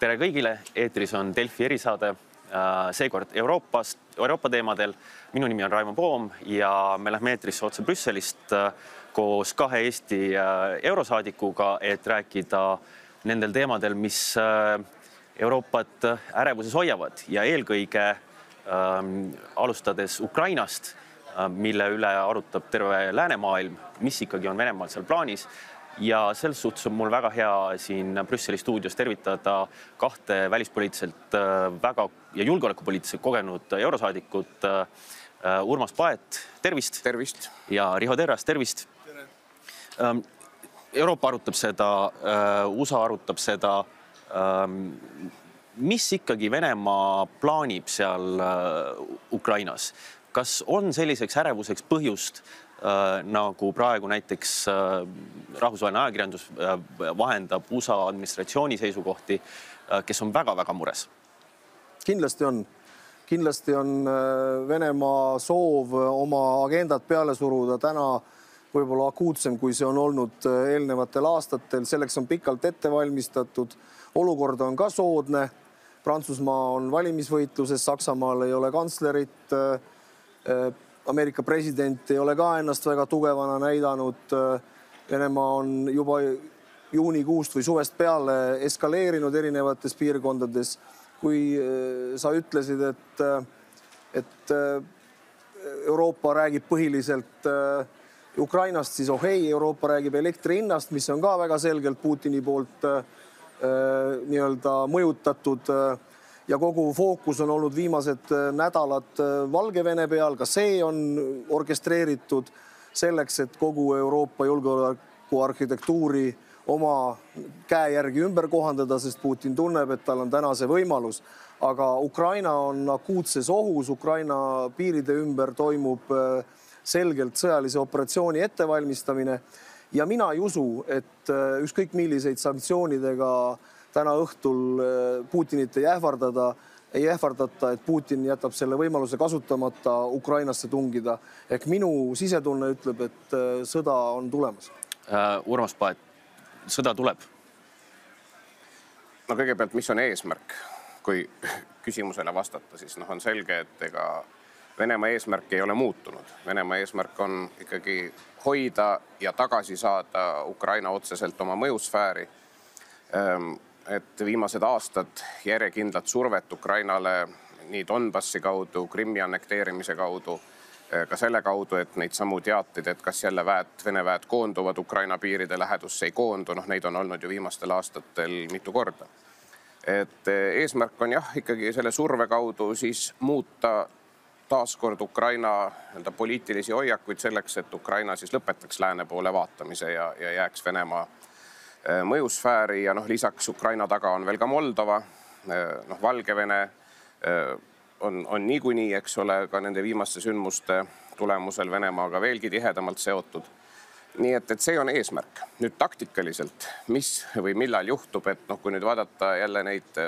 tere kõigile, eetris on Delfi erisaade, seekord Euroopast, Euroopa teemadel. minu nimi on Raimo Poom ja me lähme eetrisse otse Brüsselist koos kahe Eesti eurosaadikuga, et rääkida nendel teemadel, mis Euroopat ärevuses hoiavad. Ja eelkõige ähm, alustades Ukrainast, mille üle arutab terve läänemaailm, mis ikkagi on Venemaal seal plaanis ja selles suhtes on mul väga hea siin Brüsseli stuudios tervitada kahte välispoliitiliselt väga ja julgeolekupoliitiliselt kogenud eurosaadikut. Urmas Paet, tervist. tervist. ja Riho Terras, tervist. Euroopa arutab seda, USA arutab seda. mis ikkagi Venemaa plaanib seal Ukrainas, kas on selliseks ärevuseks põhjust? Äh, nagu praegu näiteks äh, rahvusvaheline ajakirjandus äh, vahendab USA administratsiooni seisukohti, kes on väga-väga mures. kindlasti on, kindlasti on Venemaa soov oma agendat peale suruda täna võib-olla akuutsem, kui see on olnud eelnevatel aastatel, selleks on pikalt ette valmistatud. olukord on ka soodne. Prantsusmaa on valimisvõitluses, Saksamaal ei ole kantslerit Ameerika president ei ole ka ennast väga tugevana näidanud. Venemaa on juba juunikuust või suvest peale eskaleerinud erinevates piirkondades. kui äh, sa ütlesid, et, äh, et äh, Euroopa räägib põhiliselt Ukrainast, siis oh ei, Euroopa räägib elektri hinnast, mis on ka väga selgelt Putini poolt nii-öelda mõjutatud ja kogu fookus on olnud viimased äh, nädalad äh, Valgevene peal, ka see on orkestreeritud selleks, et kogu Euroopa julgeolekuarhitektuuri oma käe järgi ümber kohandada, sest Putin tunneb, et tal on täna see võimalus. aga Ukraina on akuutses ohus, Ukraina piiride ümber toimub äh, selgelt sõjalise operatsiooni ettevalmistamine. Ja mina ei usu, et ükskõik milliseid sanktsioonidega täna õhtul äh, Putinit ei ähvardada, ei ähvardata, et Putin jätab selle võimaluse kasutamata Ukrainasse tungida. ehk minu sisetunne ütleb, et äh, sõda on tulemas uh,. Urmas Paet, sõda tuleb? no kõigepealt, mis on eesmärk, kui küsimusele vastata, siis noh, on selge, et ega Venemaa eesmärk ei ole muutunud. Venemaa eesmärk on ikkagi hoida ja tagasi saada Ukraina otseselt oma mõjusfääri ehm, et viimased aastad järjekindlat survet Ukrainale nii Donbassi kaudu, Krimmi annekteerimise kaudu, eh, ka selle kaudu, et neid samu teateid, et kas jälle väed, Vene väed koonduvad Ukraina piiride lähedusse, ei koondu, noh, neid on olnud ju viimastel aastatel mitu korda. et eh, eesmärk on jah, ikkagi selle surve kaudu siis muuta taaskord Ukraina nii-öelda poliitilisi hoiakuid selleks, et Ukraina siis lõpetaks lääne poole vaatamise ja, ja jääks Venemaa mõjusfääri ja noh, lisaks Ukraina taga on veel ka Moldova, äh, noh, Valgevene äh, on, on niikuinii, eks ole, ka nende viimaste sündmuste tulemusel Venemaaga veelgi tihedamalt seotud. nii et, et see on eesmärk. nüüd taktikaliselt, mis või millal juhtub, et noh, kui nüüd vaadata jälle neid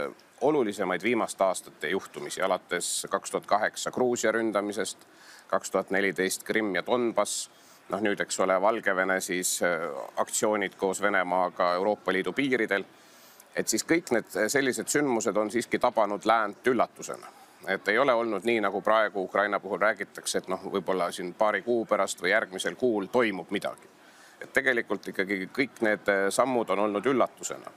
olulisemaid viimaste aastate juhtumisi alates kaks tuhat kaheksa Gruusia ründamisest, kaks tuhat neliteist Krimm ja Donbass noh, nüüd, eks ole, Valgevene siis äh, aktsioonid koos Venemaaga Euroopa Liidu piiridel. et siis kõik need sellised sündmused on siiski tabanud läänt üllatusena et ei ole olnud nii, nagu praegu Ukraina puhul räägitakse, et noh, võib-olla siin paari kuu pärast või järgmisel kuul toimub midagi. et tegelikult ikkagi kõik need äh, sammud on olnud üllatusena.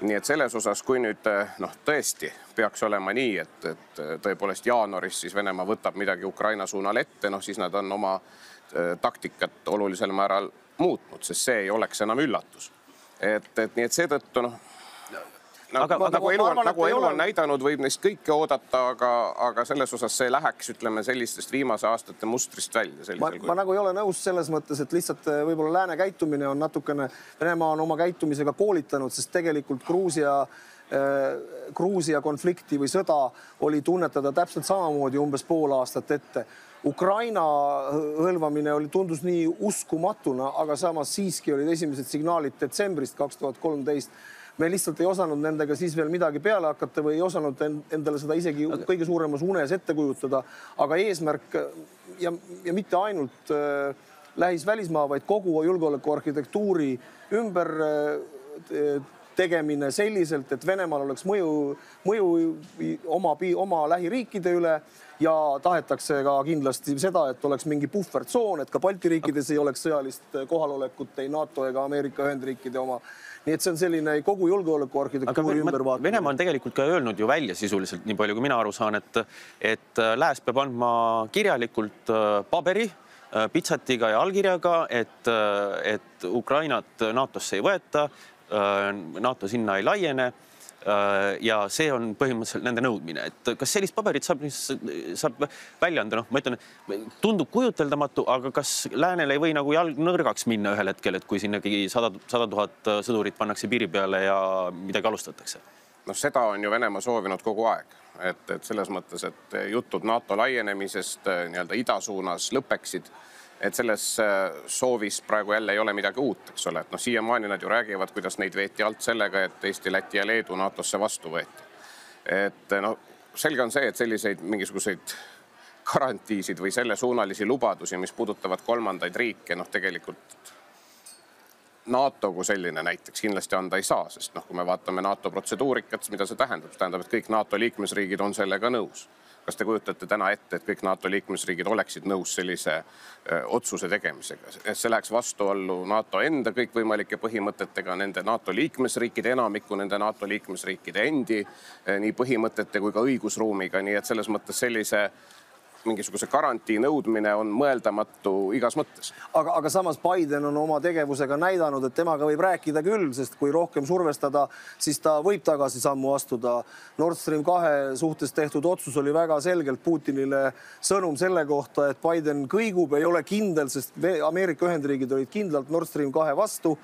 nii et selles osas, kui nüüd äh, noh, tõesti peaks olema nii, et, et tõepoolest jaanuaris siis Venemaa võtab midagi Ukraina suunal ette, noh siis nad on oma Äh, taktikat olulisel määral muutnud, sest see ei oleks enam üllatus. et, et nii, et seetõttu noh nagu, aga, nagu, nagu elu on, nagu elu on näidanud, võib neist kõike oodata, aga, aga selles osas see läheks, ütleme sellistest viimase aastate mustrist välja. ma, ma nagu ei ole nõus selles mõttes, et lihtsalt äh, võib-olla lääne käitumine on natukene, Venemaa on oma käitumisega koolitanud, sest tegelikult Gruusia äh, Gruusia konflikti või sõda oli tunnetada täpselt samamoodi umbes pool aastat ette Ukraina hõlvamine oli, tundus nii uskumatuna, aga samas siiski olid esimesed signaalid detsembrist kaks tuhat kolmteist me lihtsalt ei osanud nendega siis veel midagi peale hakata või ei osanud endale seda isegi kõige suuremas unes ette kujutada. aga eesmärk ja, ja mitte ainult äh, lähis-välismaa, vaid kogu julgeolekuarhitektuuri ümber äh, tegemine selliselt, et Venemaal oleks mõju, mõju oma, oma lähiriikide üle ja tahetakse ka kindlasti seda, et oleks mingi puhvertsoon, et ka Balti riikides ei oleks sõjalist kohalolekut ei NATO ega Ameerika Ühendriikide oma nii et see on selline kogu julgeolekuarhitektuuri ümbervaatamine. Venemaa on tegelikult ka öelnud ju välja sisuliselt, nii palju kui mina aru saan, et, et äh, lääs peab andma kirjalikult äh, paberi äh, pitsatiga ja allkirjaga, et, et Ukrainat NATO-sse ei võeta, NATO sinna ei laiene Äh, ja see on põhimõtteliselt nende nõudmine, et kas sellist paberit saab, saab välja anda, noh, ma ütlen, tundub kujuteldamatu, aga kas läänel ei või nagu jalg nõrgaks minna ühel hetkel, et kui sinnagi sada, sada tuhat sõdurit pannakse piiri peale ja midagi alustatakse? noh, seda on ju Venemaa soovinud kogu aeg, et, et selles mõttes, et jutud NATO laienemisest nii-öelda ida suunas lõpeksid et selles äh, soovis praegu jälle ei ole midagi uut, eks ole, et noh, siiamaani nad ju räägivad, kuidas neid veeti alt sellega, et Eesti, Läti ja Leedu NATO-sse vastu võeti. et noh, selge on see, et selliseid mingisuguseid garantiisid või sellesuunalisi lubadusi, mis puudutavad kolmandaid riike, noh, tegelikult NATO kui selline näiteks kindlasti anda ei saa, sest noh, kui me vaatame NATO protseduurikat, mida see tähendab, see tähendab, et kõik NATO liikmesriigid on sellega nõus kas te kujutate täna ette, et kõik NATO liikmesriigid oleksid nõus sellise öö, otsuse tegemisega, et see läheks vastuollu NATO enda kõikvõimalike põhimõtetega, nende NATO liikmesriikide enamiku, nende NATO liikmesriikide endi nii põhimõtete kui ka õigusruumiga, nii et selles mõttes sellise mingisuguse garantii nõudmine on mõeldamatu igas mõttes. aga, aga samas Biden on oma tegevusega näidanud, et temaga võib rääkida küll, sest kui rohkem survestada, siis ta võib tagasisammu astuda. Nord Stream kahe suhtes tehtud otsus oli väga selgelt Putinile sõnum selle kohta, et Biden kõigub, ei ole kindel, sest Ameerika Ühendriigid olid kindlalt Nord Stream kahe vastu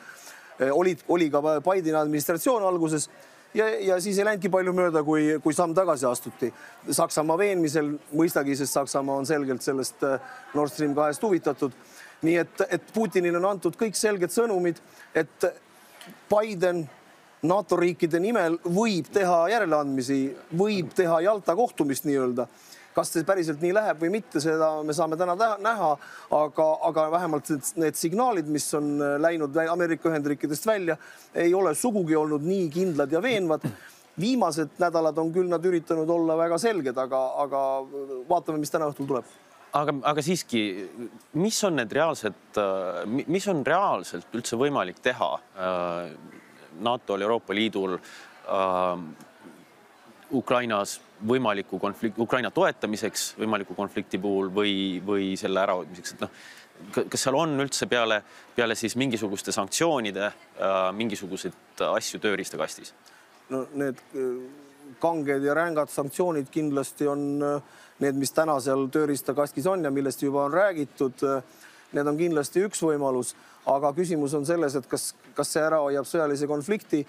olid, oli ka Bideni administratsioon alguses ja, ja siis ei läinudki palju mööda, kui, kui samm tagasi astuti. Saksamaa veenmisel mõistagi, sest Saksamaa on selgelt sellest äh, Nord Stream kahest huvitatud. nii et, et Putinile on antud kõik selged sõnumid, et Biden NATO riikide nimel võib teha järeleandmisi, võib teha Jalta kohtumist nii-öelda kas see päriselt nii läheb või mitte, seda me saame täna näha, aga, aga vähemalt need signaalid, mis on äh, läinud Ameerika Ühendriikidest välja, ei ole sugugi olnud nii kindlad ja veenvad. Viimased nädalad on küll nad üritanud olla väga selged, aga, aga vaatame, mis täna õhtul tuleb. Aga, aga siiski, mis on need reaalsed, äh, mis on reaalselt üldse võimalik teha äh, NATO-l, Euroopa Liidul Ukrainas võimaliku konflikti, Ukraina toetamiseks võimaliku konflikti puhul või, või selle ärahoidmiseks, et noh, kas seal on üldse peale, peale siis mingisuguste sanktsioonide äh, mingisuguseid asju tööriistakastis? no need äh, kanged ja rängad sanktsioonid kindlasti on äh, need, mis täna seal tööriistakastis on ja millest juba on räägitud. Need on kindlasti üks võimalus, aga küsimus on selles, et kas, kas see ära hoiab sõjalise konflikti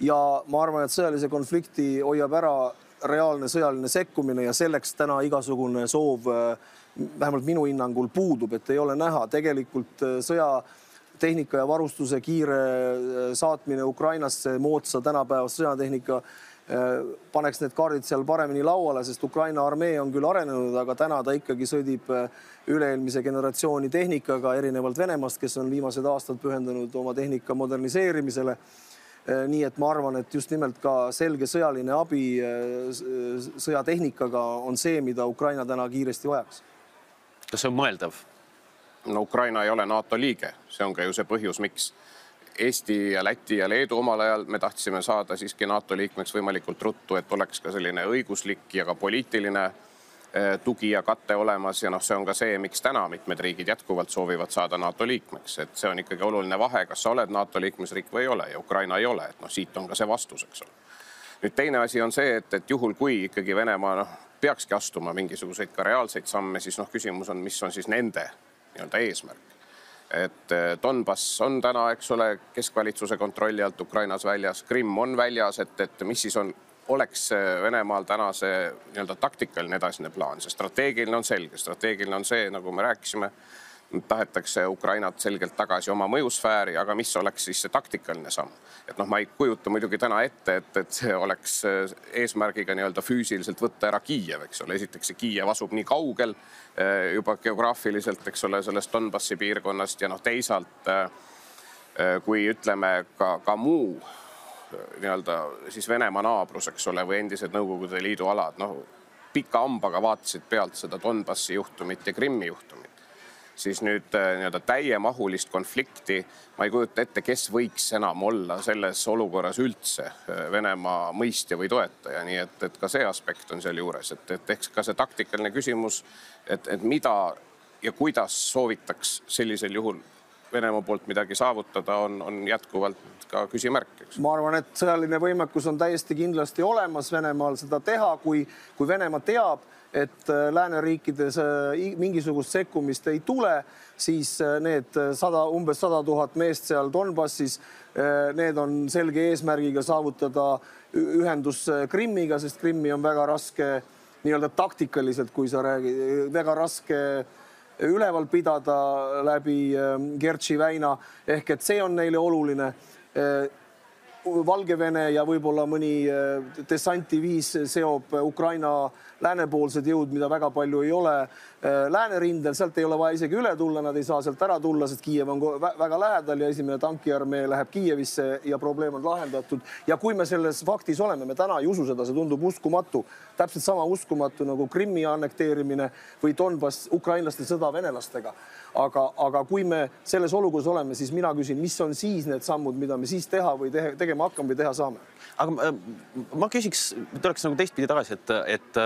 ja ma arvan, et sõjalise konflikti hoiab ära reaalne sõjaline sekkumine ja selleks täna igasugune soov, äh, vähemalt minu hinnangul puudub, et ei ole näha. Tegelikult äh, sõjatehnika ja varustuse kiire äh, saatmine Ukrainasse, moodsa tänapäevase sõjatehnika paneks need kaardid seal paremini lauale, sest Ukraina armee on küll arenenud, aga täna ta ikkagi sõdib üle-eelmise generatsiooni tehnikaga, erinevalt Venemaast, kes on viimased aastad pühendunud oma tehnika moderniseerimisele nii et ma arvan, et just nimelt ka selge sõjaline abi äh, sõjatehnikaga on see, mida Ukraina täna kiiresti vajaks. kas see on mõeldav? no Ukraina ei ole NATO liige, see on ka ju see põhjus, miks Eesti ja Läti ja Leedu omal ajal me tahtsime saada siiski NATO liikmeks võimalikult ruttu, et oleks ka selline õiguslik ja ka poliitiline tugi ja kate olemas ja noh, see on ka see, miks täna mitmed riigid jätkuvalt soovivad saada NATO liikmeks, et see on ikkagi oluline vahe, kas sa oled NATO liikmesriik või ei ole ja Ukraina ei ole, et noh, siit on ka see vastus, eks ole. nüüd teine asi on see, et, et juhul, kui ikkagi Venemaa noh, peakski astuma mingisuguseid ka reaalseid samme, siis noh, küsimus on, mis on siis nende nii-öelda eesmärk. Et eh, Donbass on täna, eks ole, keskvalitsuse kontrolli alt Ukrainas väljas, Krimm on väljas, et, et mis siis on oleks Venemaal täna see nii-öelda taktikaline edasine plaan, see strateegiline on selge, strateegiline on see, nagu me rääkisime, tahetakse Ukrainat selgelt tagasi oma mõjusfääri, aga mis oleks siis see taktikaline samm? et noh, ma ei kujuta muidugi täna ette, et, et see oleks eesmärgiga nii-öelda füüsiliselt võtta ära Kiiev, eks ole, esiteks see Kiiev asub nii kaugel eh, juba geograafiliselt, eks ole, sellest Donbassi piirkonnast ja noh, teisalt kui ütleme ka, ka muu nii-öelda siis Venemaa naabrus, eks ole, või endised Nõukogude Liidu alad, noh pika hambaga vaatasid pealt seda Donbassi juhtumit ja Krimmi juhtumit. Siis nüüd äh, nii-öelda täiemahulist konflikti ma ei kujuta ette, kes võiks enam olla selles olukorras üldse äh, Venemaa mõistja või toetaja, nii et, et ka see aspekt on sealjuures, et, et eks ka see taktikaline küsimus, et, et mida ja kuidas soovitaks sellisel juhul Venemaa poolt midagi saavutada, on, on jätkuvalt ka küsimärk, eks. ma arvan, et sõjaline võimekus on täiesti kindlasti olemas Venemaal seda teha, kui, kui Venemaa teab et äh, lääneriikides äh, mingisugust sekkumist ei tule, siis äh, need sada, umbes sada tuhat meest seal Donbassis, need on selge eesmärgiga saavutada ühendus Krimmiga, sest Krimmi on väga raske nii-öelda taktikaliselt, kui sa räägid, väga raske üleval pidada läbi Kertši väina. Ehk et see on neile oluline Valgevene ja võib-olla mõni dessantiviis seob Ukraina läänepoolsed jõud, mida väga palju ei ole äh, läänerindel, sealt ei ole vaja isegi üle tulla, nad ei saa sealt ära tulla, sest Kiiev on väga lähedal ja esimene tankiarmee läheb Kiievisse ja probleem on lahendatud. ja kui me selles faktis oleme, me täna ei usu seda, see tundub uskumatu, täpselt sama uskumatu nagu Krimmi annekteerimine või Donbass, ukrainlaste sõda venelastega. aga, aga kui me selles olukorras oleme, siis mina küsin, mis on siis need sammud, mida me siis teha või tehe, tegema hakkame või teha saame? aga ma, ma küsiks, tuleks nagu teistpidi tagasi, et, et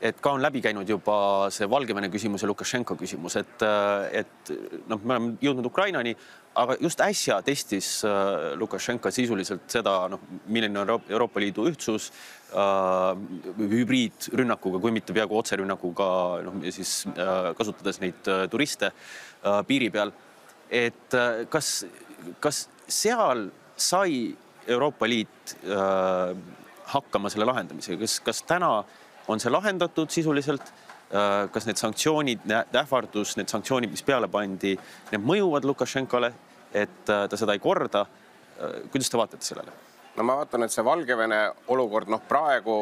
et ka on läbi käinud juba see Valgevene küsimus ja Lukašenko küsimus, et, et noh, me oleme jõudnud Ukrainani, aga just äsja testis äh, Lukašenko sisuliselt seda, noh, milline on Euroopa Liidu ühtsus äh, hübriidrünnakuga, kui mitte peaaegu otserünnakuga, noh siis äh, kasutades neid äh, turiste äh, piiri peal. et äh, kas, kas seal sai Euroopa Liit äh, hakkama selle lahendamisega, kas, kas täna on see lahendatud sisuliselt? Äh, kas need sanktsioonid, ähvardus, need sanktsioonid, mis peale pandi, need mõjuvad Lukašenkole, et äh, ta seda ei korda? Äh, kuidas te vaatate sellele? no ma vaatan, et see Valgevene olukord, noh, praegu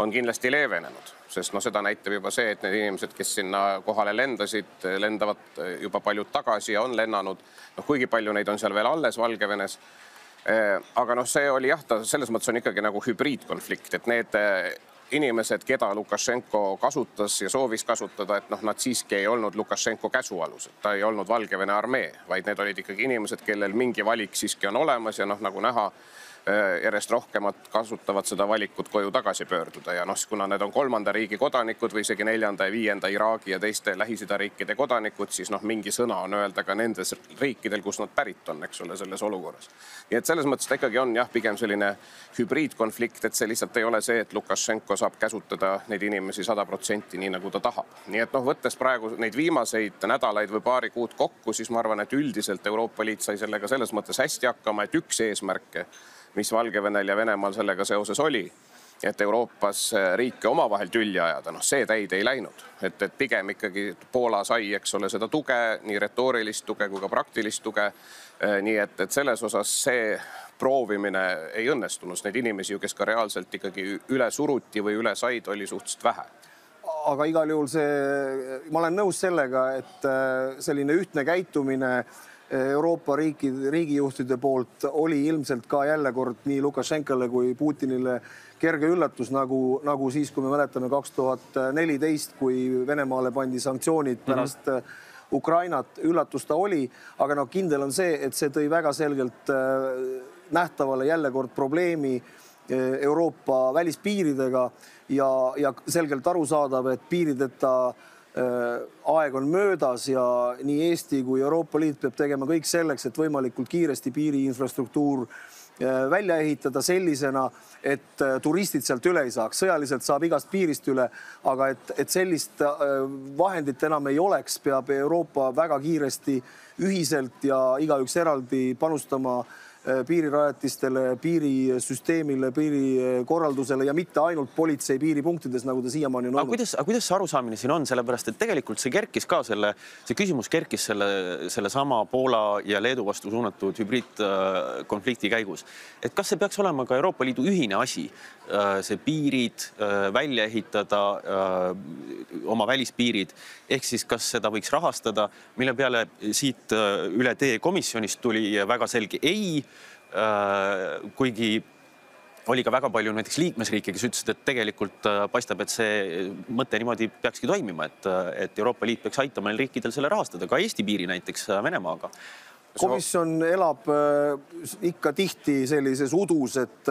on kindlasti leevenenud, sest noh, seda näitab juba see, et need inimesed, kes sinna kohale lendasid, lendavad juba paljud tagasi ja on lennanud. noh, kuigi palju neid on seal veel alles Valgevenes aga noh, see oli jah, ta selles mõttes on ikkagi nagu hübriidkonflikt, et need inimesed, keda Lukašenko kasutas ja soovis kasutada, et noh, nad siiski ei olnud Lukašenko käsualused, ta ei olnud Valgevene armee, vaid need olid ikkagi inimesed, kellel mingi valik siiski on olemas ja noh, nagu näha Äh, järjest rohkemad kasutavad seda valikut koju tagasi pöörduda ja noh, kuna need on kolmanda riigi kodanikud või isegi neljanda ja viienda Iraagi ja teiste Lähis-Ida riikide kodanikud, siis noh, mingi sõna on öelda ka nendes riikidel, kus nad pärit on, eks ole, selles olukorras. nii et selles mõttes ta ikkagi on jah, pigem selline hübriidkonflikt, et see lihtsalt ei ole see, et Lukašenko saab käsutada neid inimesi sada protsenti nii, nagu ta tahab. nii et noh, võttes praegu neid viimaseid nädalaid või paari kuud kokku, siis ma arvan, et üldiselt Euroopa Liit sai sellega selles mõttes hästi hakkama, et üks eesmärke mis Valgevenel ja Venemaal sellega seoses oli, et Euroopas äh, riike omavahel tülli ajada, noh, see täide ei läinud, et, et pigem ikkagi Poola sai, eks ole, seda tuge, nii retoorilist tuge kui ka praktilist tuge. Äh, nii et, et selles osas see proovimine ei õnnestunud, neid inimesi ju, kes ka reaalselt ikkagi üle suruti või üle said, oli suhteliselt vähe. Aga igal juhul see, ma olen nõus sellega, et äh, selline ühtne käitumine Euroopa riikide, riigijuhtide poolt oli ilmselt ka jälle kord nii Lukašenkale kui Putinile kerge üllatus, nagu, nagu siis, kui me mäletame kaks tuhat neliteist, kui Venemaale pandi sanktsioonid mhm. pärast mm -hmm. Ukrainat, üllatus ta oli, aga noh, kindel on see, et see tõi väga selgelt äh, nähtavale jälle kord probleemi äh, Euroopa välispiiridega ja, ja selgelt arusaadav, et piirideta Äh, aeg on möödas ja nii Eesti kui Euroopa Liit peab tegema kõik selleks, et võimalikult kiiresti piiri infrastruktuur äh, välja ehitada sellisena, et äh, turistid sealt üle ei saaks. sõjaliselt saab igast piirist üle, aga et, et sellist vahendit enam ei oleks, peab Euroopa väga kiiresti ühiselt ja igaüks eraldi panustama äh, Äh, piirirajatistele, piirisüsteemile, piirikorraldusele ja mitte ainult politsei piiripunktides, nagu ta siiamaani on olnud. aga kuidas, aga kuidas see arusaamine siin on, sellepärast et tegelikult see kerkis ka selle, see küsimus kerkis selle, sellesama Poola ja Leedu vastu suunatud hübriidkonflikti käigus. et kas see peaks olema ka Euroopa Liidu ühine asi, äh, see piirid äh, välja ehitada, oma välispiirid, ehk siis kas seda võiks rahastada, mille peale siit üle tee komisjonist tuli väga selge ei kuigi oli ka väga palju näiteks liikmesriike, kes ütlesid, et tegelikult paistab, et see mõte niimoodi peakski toimima, et, et Euroopa Liit peaks aitama neil riikidel selle rahastada, ka Eesti piiri näiteks Venemaaga. Komisjon elab ikka tihti sellises udus, et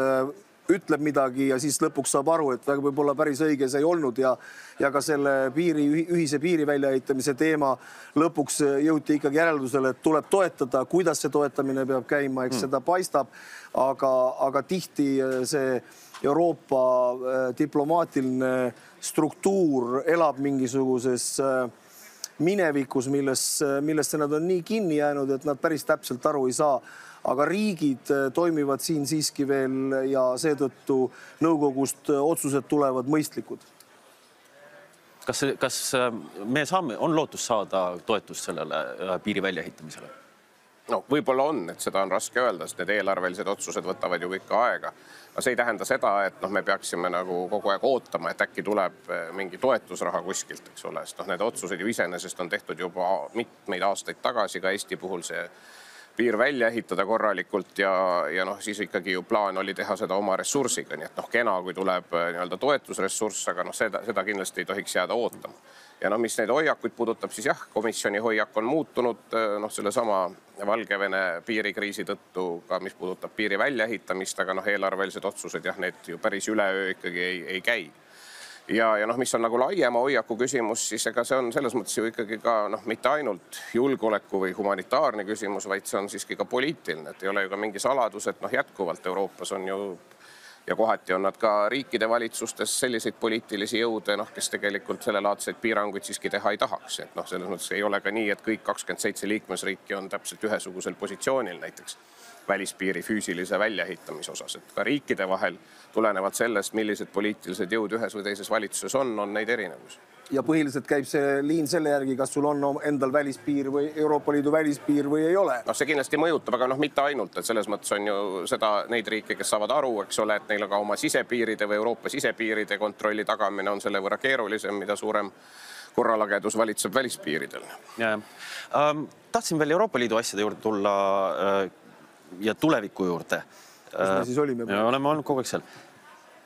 ütleb midagi ja siis lõpuks saab aru, et võib-olla päris õige see ei olnud ja ja ka selle piiri, ühise piiri väljaehitamise teema lõpuks jõuti ikkagi järeldusele, et tuleb toetada, kuidas see toetamine peab käima, eks mm. seda paistab. aga, aga tihti see Euroopa äh, diplomaatiline struktuur elab mingisuguses äh, minevikus, milles, millesse nad on nii kinni jäänud, et nad päris täpselt aru ei saa aga riigid äh, toimivad siin siiski veel ja seetõttu nõukogust äh, otsused tulevad mõistlikud. kas, kas äh, me saame, on lootust saada toetust sellele piiri väljaehitamisele? no võib-olla on, et seda on raske öelda, sest need eelarvelised otsused võtavad ju kõik aega. aga see ei tähenda seda, et noh, me peaksime nagu kogu aeg ootama, et äkki tuleb mingi toetusraha kuskilt, eks ole, sest noh, need otsused ju iseenesest on tehtud juba mitmeid aastaid tagasi, ka Eesti puhul see piir välja ehitada korralikult ja, ja noh, siis ikkagi ju plaan oli teha seda oma ressursiga, nii et noh, kena, kui tuleb äh, nii-öelda toetusressurss, aga noh, seda, seda kindlasti ei tohiks jääda ootama. ja noh, mis neid hoiakuid puudutab, siis jah, komisjoni hoiak on muutunud äh, noh, sellesama Valgevene piirikriisi tõttu ka, mis puudutab piiri väljaehitamist, aga noh, eelarvelised otsused jah, need ju päris üleöö ikkagi ei, ei käi ja, ja noh, mis on nagu laiema hoiaku küsimus, siis ega see on selles mõttes ju ikkagi ka noh, mitte ainult julgeoleku või humanitaarne küsimus, vaid see on siiski ka poliitiline, et ei ole ju ka mingi saladus, et noh, jätkuvalt Euroopas on ju ja kohati on nad ka riikide valitsustes selliseid poliitilisi jõude, noh, kes tegelikult sellelaadseid piiranguid siiski teha ei tahaks, et noh, selles mõttes ei ole ka nii, et kõik kakskümmend seitse liikmesriiki on täpselt ühesugusel positsioonil näiteks välispiiri füüsilise väljaehitamise osas, et ka riikide vahel tulenevalt sellest, millised poliitilised jõud ühes või teises valitsuses on, on neid erinevusi. ja põhiliselt käib see liin selle järgi, kas sul on endal välispiir või Euroopa Liidu välispiir või ei ole. noh, see kindlasti mõjutab, aga noh, mitte ainult, et selles mõttes on ju seda, neid riike, kes saavad aru, eks ole, et neil on ka oma sisepiiride või Euroopa sisepiiride kontrolli tagamine on selle võrra keerulisem, mida suurem korralagedus valitseb välispiiridel. Ähm, tahtsin veel Euroopa Liidu asjade juurde tulla äh, ja tuleviku juurde. kus me siis olime? me oleme olnud kogu aeg seal.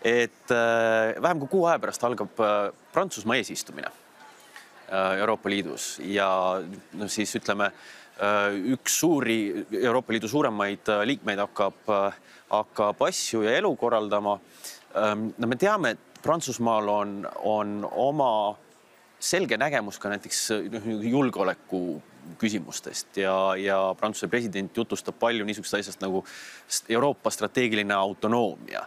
et äh, vähem kui kuu aja pärast algab äh, Prantsusmaa eesistumine äh, Euroopa Liidus ja no siis ütleme üks suuri Euroopa Liidu suuremaid liikmeid hakkab, hakkab asju ja elu korraldama. Ähm, no me teame, et Prantsusmaal on, on oma selge nägemus ka näiteks noh, julgeoleku küsimustest ja, ja Prantsuse president jutustab palju niisugusest asjast nagu Euroopa strateegiline autonoomia.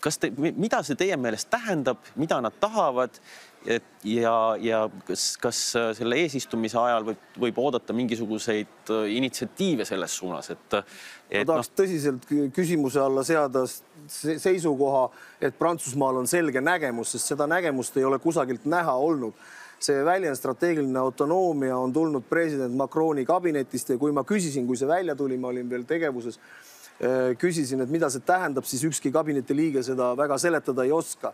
kas te, mida see teie meelest tähendab, mida nad tahavad? et ja, ja kas, kas selle eesistumise ajal võib, võib oodata mingisuguseid initsiatiive selles suunas, et, et? ma tahaks no... tõsiselt küsimuse alla seada seisukoha, et Prantsusmaal on selge nägemus, sest seda nägemust ei ole kusagilt näha olnud see väljend strateegiline autonoomia on tulnud president Macroni kabinetist ja kui ma küsisin, kui see välja tuli, ma olin veel tegevuses, äh, küsisin, et mida see tähendab, siis ükski kabineti liige seda väga seletada ei oska.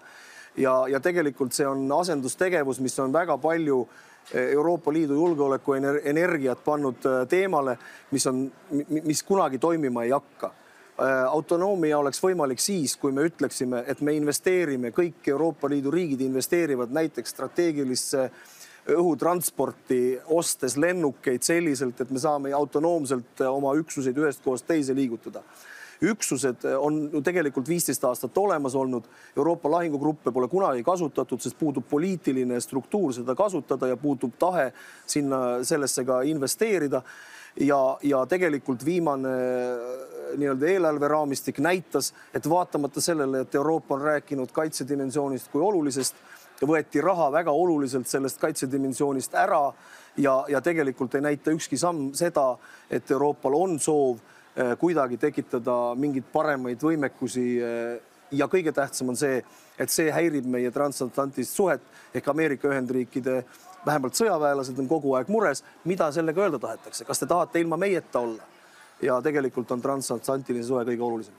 ja, ja tegelikult see on asendustegevus, mis on väga palju äh, Euroopa Liidu julgeoleku energiat pannud äh, teemale, mis on, mis kunagi toimima ei hakka autonoomia oleks võimalik siis, kui me ütleksime, et me investeerime, kõik Euroopa Liidu riigid investeerivad näiteks strateegilisse õhutransporti, ostes lennukeid selliselt, et me saame autonoomselt oma üksuseid ühest kohast teise liigutada. üksused on ju tegelikult viisteist aastat olemas olnud. Euroopa lahingugruppe pole kunagi kasutatud, sest puudub poliitiline struktuur seda kasutada ja puudub tahe sinna sellesse ka investeerida ja, ja tegelikult viimane äh, nii-öelda eelarveraamistik näitas, et vaatamata sellele, et Euroopa on rääkinud kaitsedimensioonist kui olulisest, võeti raha väga oluliselt sellest kaitsedimensioonist ära ja, ja tegelikult ei näita ükski samm seda, et Euroopal on soov äh, kuidagi tekitada mingeid paremaid võimekusi äh, ja kõige tähtsam on see, et see häirib meie transatlantilist suhet ehk Ameerika Ühendriikide vähemalt sõjaväelased on kogu aeg mures, mida sellega öelda tahetakse, kas te tahate ilma meieta olla? ja tegelikult on transatlantiline suhe kõige olulisem.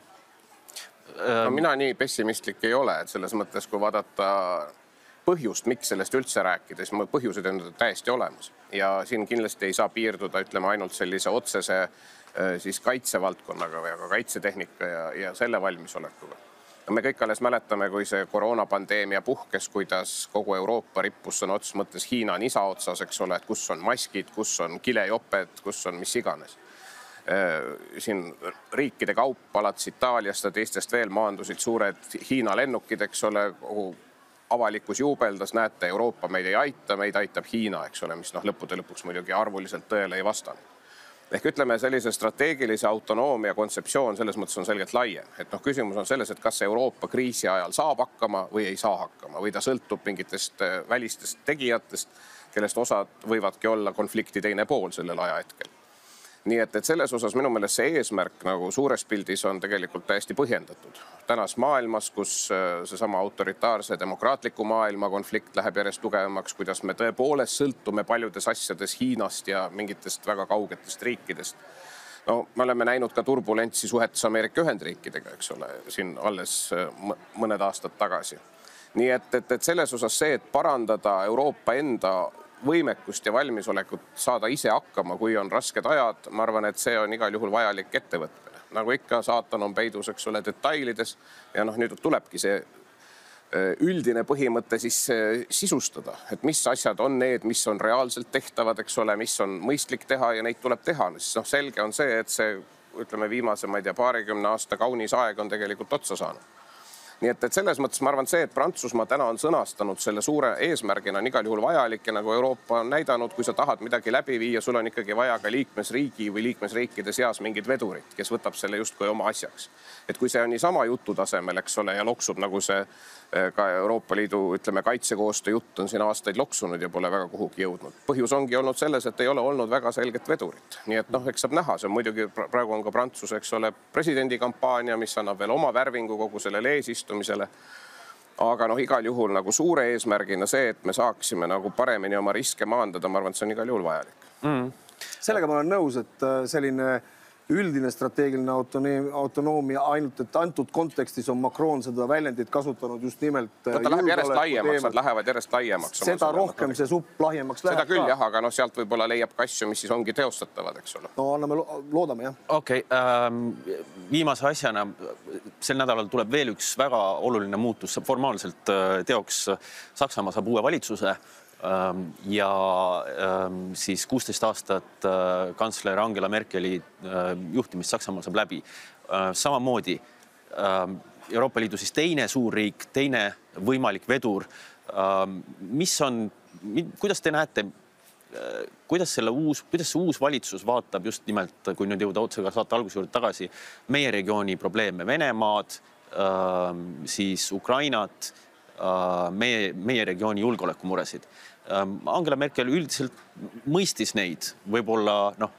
no mina nii pessimistlik ei ole, et selles mõttes, kui vaadata põhjust, miks sellest üldse rääkida, siis põhjused on täiesti olemas ja siin kindlasti ei saa piirduda, ütleme ainult sellise otsese siis kaitsevaldkonnaga või ka kaitsetehnika ja, ja selle valmisolekuga me kõik alles mäletame, kui see koroonapandeemia puhkes, kuidas kogu Euroopa rippus sõna otseses mõttes Hiina nisa otsas, eks ole, et kus on maskid, kus on kilejoped, kus on mis iganes. Äh, siin riikide kaupa alates Itaaliast ja teistest veel maandusid suured Hiina lennukid, eks ole, kogu avalikkus juubeldas, näete, Euroopa meid ei aita, meid aitab Hiina, eks ole, mis noh, lõppude lõpuks muidugi arvuliselt tõele ei vastanud ehk ütleme, sellise strateegilise autonoomia kontseptsioon selles mõttes on selgelt laiem, et noh, küsimus on selles, et kas Euroopa kriisi ajal saab hakkama või ei saa hakkama või ta sõltub mingitest äh, välistest tegijatest, kellest osad võivadki olla konflikti teine pool sellel ajahetkel nii et, et selles osas minu meelest see eesmärk nagu suures pildis on tegelikult täiesti põhjendatud. tänases maailmas, kus äh, seesama autoritaarse demokraatliku maailma konflikt läheb järjest tugevamaks, kuidas me tõepoolest sõltume paljudes asjades Hiinast ja mingitest väga kaugetest riikidest. no me oleme näinud ka turbulentsi suhetes Ameerika Ühendriikidega, eks ole, siin alles äh, mõned aastad tagasi. nii et, et, et selles osas see, et parandada Euroopa enda võimekust ja valmisolekut saada ise hakkama, kui on rasked ajad, ma arvan, et see on igal juhul vajalik ettevõtmine. nagu ikka, saatan on peidus, eks ole, detailides ja noh, nüüd tulebki see äh, üldine põhimõte siis äh, sisustada, et mis asjad on need, mis on reaalselt tehtavad, eks ole, mis on mõistlik teha ja neid tuleb teha, sest noh, selge on see, et see ütleme, viimase, ma ei tea, paarikümne aasta kaunis aeg on tegelikult otsa saanud nii et, et selles mõttes ma arvan, see, et Prantsusmaa täna on sõnastanud selle suure eesmärgina, on igal juhul vajalik ja nagu Euroopa on näidanud, kui sa tahad midagi läbi viia, sul on ikkagi vaja ka liikmesriigi või liikmesriikide seas mingit vedurit, kes võtab selle justkui oma asjaks. et kui see on niisama jutu tasemel, eks ole, ja loksub nagu see ka Euroopa Liidu, ütleme, kaitsekoostöö jutt on siin aastaid loksunud ja pole väga kuhugi jõudnud. põhjus ongi olnud selles, et ei ole olnud väga selget vedurit, nii et noh, eks saab näha, see on muidugi praegu on ka Prantsuse, eks ole, presidendi kampaania, mis annab veel oma värvingu kogu sellele eesistumisele. aga noh, igal juhul nagu suure eesmärgina see, et me saaksime nagu paremini oma riske maandada, ma arvan, et see on igal juhul vajalik mm.. sellega ma olen nõus, et äh, selline üldine strateegiline autonoomia, ainult et antud kontekstis on Macron seda väljendit kasutanud just nimelt. ta läheb järjest laiemaks, nad lähevad järjest laiemaks. seda rohkem see supp lahjemaks läheb. seda küll jah, aga noh, sealt võib-olla leiab ka asju, mis siis ongi teostatavad, eks ole. no anname, loodame jah. okei okay, ähm,, viimase asjana sel nädalal tuleb veel üks väga oluline muutus, formaalselt äh, teoks. Saksamaa saab uue valitsuse ja ähm, siis kuusteist aastat äh, kantsler Angela Merkeli äh, juhtimist Saksamaal saab läbi. Äh, samamoodi ähm, Euroopa Liidu siis teine suurriik, teine võimalik vedur. mis on, kuidas te näete, kuidas selle uus, kuidas see uus valitsus vaatab just nimelt, kui nüüd jõuda otse ka saate alguse juurde tagasi, meie regiooni probleeme, Venemaad, siis Ukrainat meie, meie regiooni julgeolekumuresid. Ähm, Angela Merkel üldiselt mõistis neid, võib-olla noh,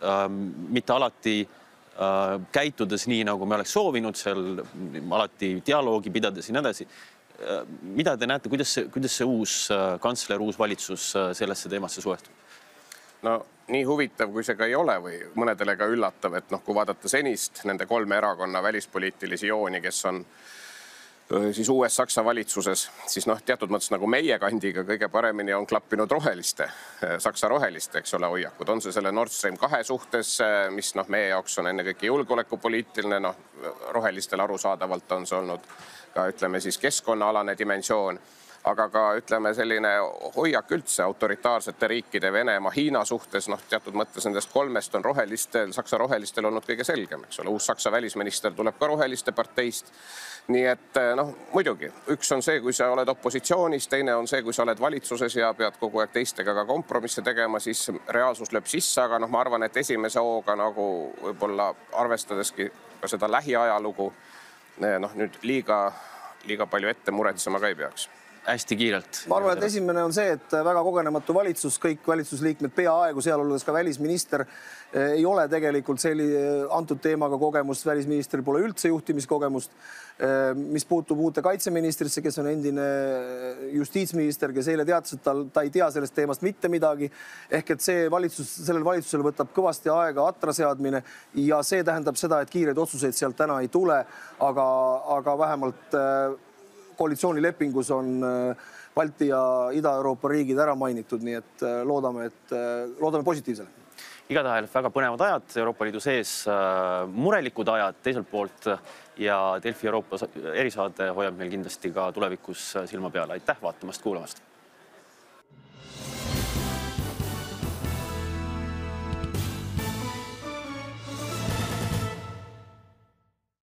ähm, mitte alati äh, käitudes nii, nagu me oleks soovinud seal alati dialoogi pidades ja nii edasi. Äh, mida te näete, kuidas see, kuidas see uus kantsler, uus valitsus sellesse teemasse suhtub? no nii huvitav, kui see ka ei ole või mõnedele ka üllatav, et noh, kui vaadata senist nende kolme erakonna välispoliitilisi jooni, kes on äh, siis uues Saksa valitsuses, siis noh, teatud mõttes nagu meie kandiga kõige paremini on klappinud roheliste, Saksa roheliste, eks ole, hoiakud, on see selle Nord Stream kahe suhtes, mis noh, meie jaoks on ennekõike julgeolekupoliitiline, noh, rohelistel arusaadavalt on see olnud ka ütleme siis keskkonnaalane dimensioon aga ka ütleme, selline hoiak üldse autoritaarsete riikide Venemaa, Hiina suhtes, noh, teatud mõttes nendest kolmest on rohelistel, Saksa rohelistel olnud kõige selgem, eks ole, uus Saksa välisminister tuleb ka roheliste parteist. Nii et eh, noh, muidugi üks on see, kui sa oled opositsioonis, teine on see, kui sa oled valitsuses ja pead kogu aeg teistega ka kompromisse tegema, siis reaalsus lööb sisse, aga noh, ma arvan, et esimese hooga nagu võib-olla arvestadeski ka seda lähiajalugu eh, noh, nüüd liiga, liiga palju ette muretsema ka ei peaks hästi kiirelt. ma arvan, et esimene on see, et väga kogenematu valitsus, kõik valitsusliikmed peaaegu, sealhulgas ka välisminister, eh, ei ole tegelikult selli-, antud teemaga kogemust, välisministril pole üldse juhtimiskogemust. Eh, mis puutub uute kaitseministrisse, kes on endine eh, justiitsminister, kes eile teatas, et tal, ta ei tea sellest teemast mitte midagi. ehk et see valitsus, sellel valitsusel võtab kõvasti aega atra seadmine ja see tähendab seda, et kiireid otsuseid sealt täna ei tule, aga, aga vähemalt koalitsioonilepingus on äh, Balti ja Ida-Euroopa riigid ära mainitud, nii et äh, loodame, et äh, loodame positiivsele igatahes väga põnevad ajad Euroopa Liidu sees, murelikud ajad teiselt poolt ja Delfi Euroopa erisaade hoiab meil kindlasti ka tulevikus silma peal. aitäh vaatamast, kuulamast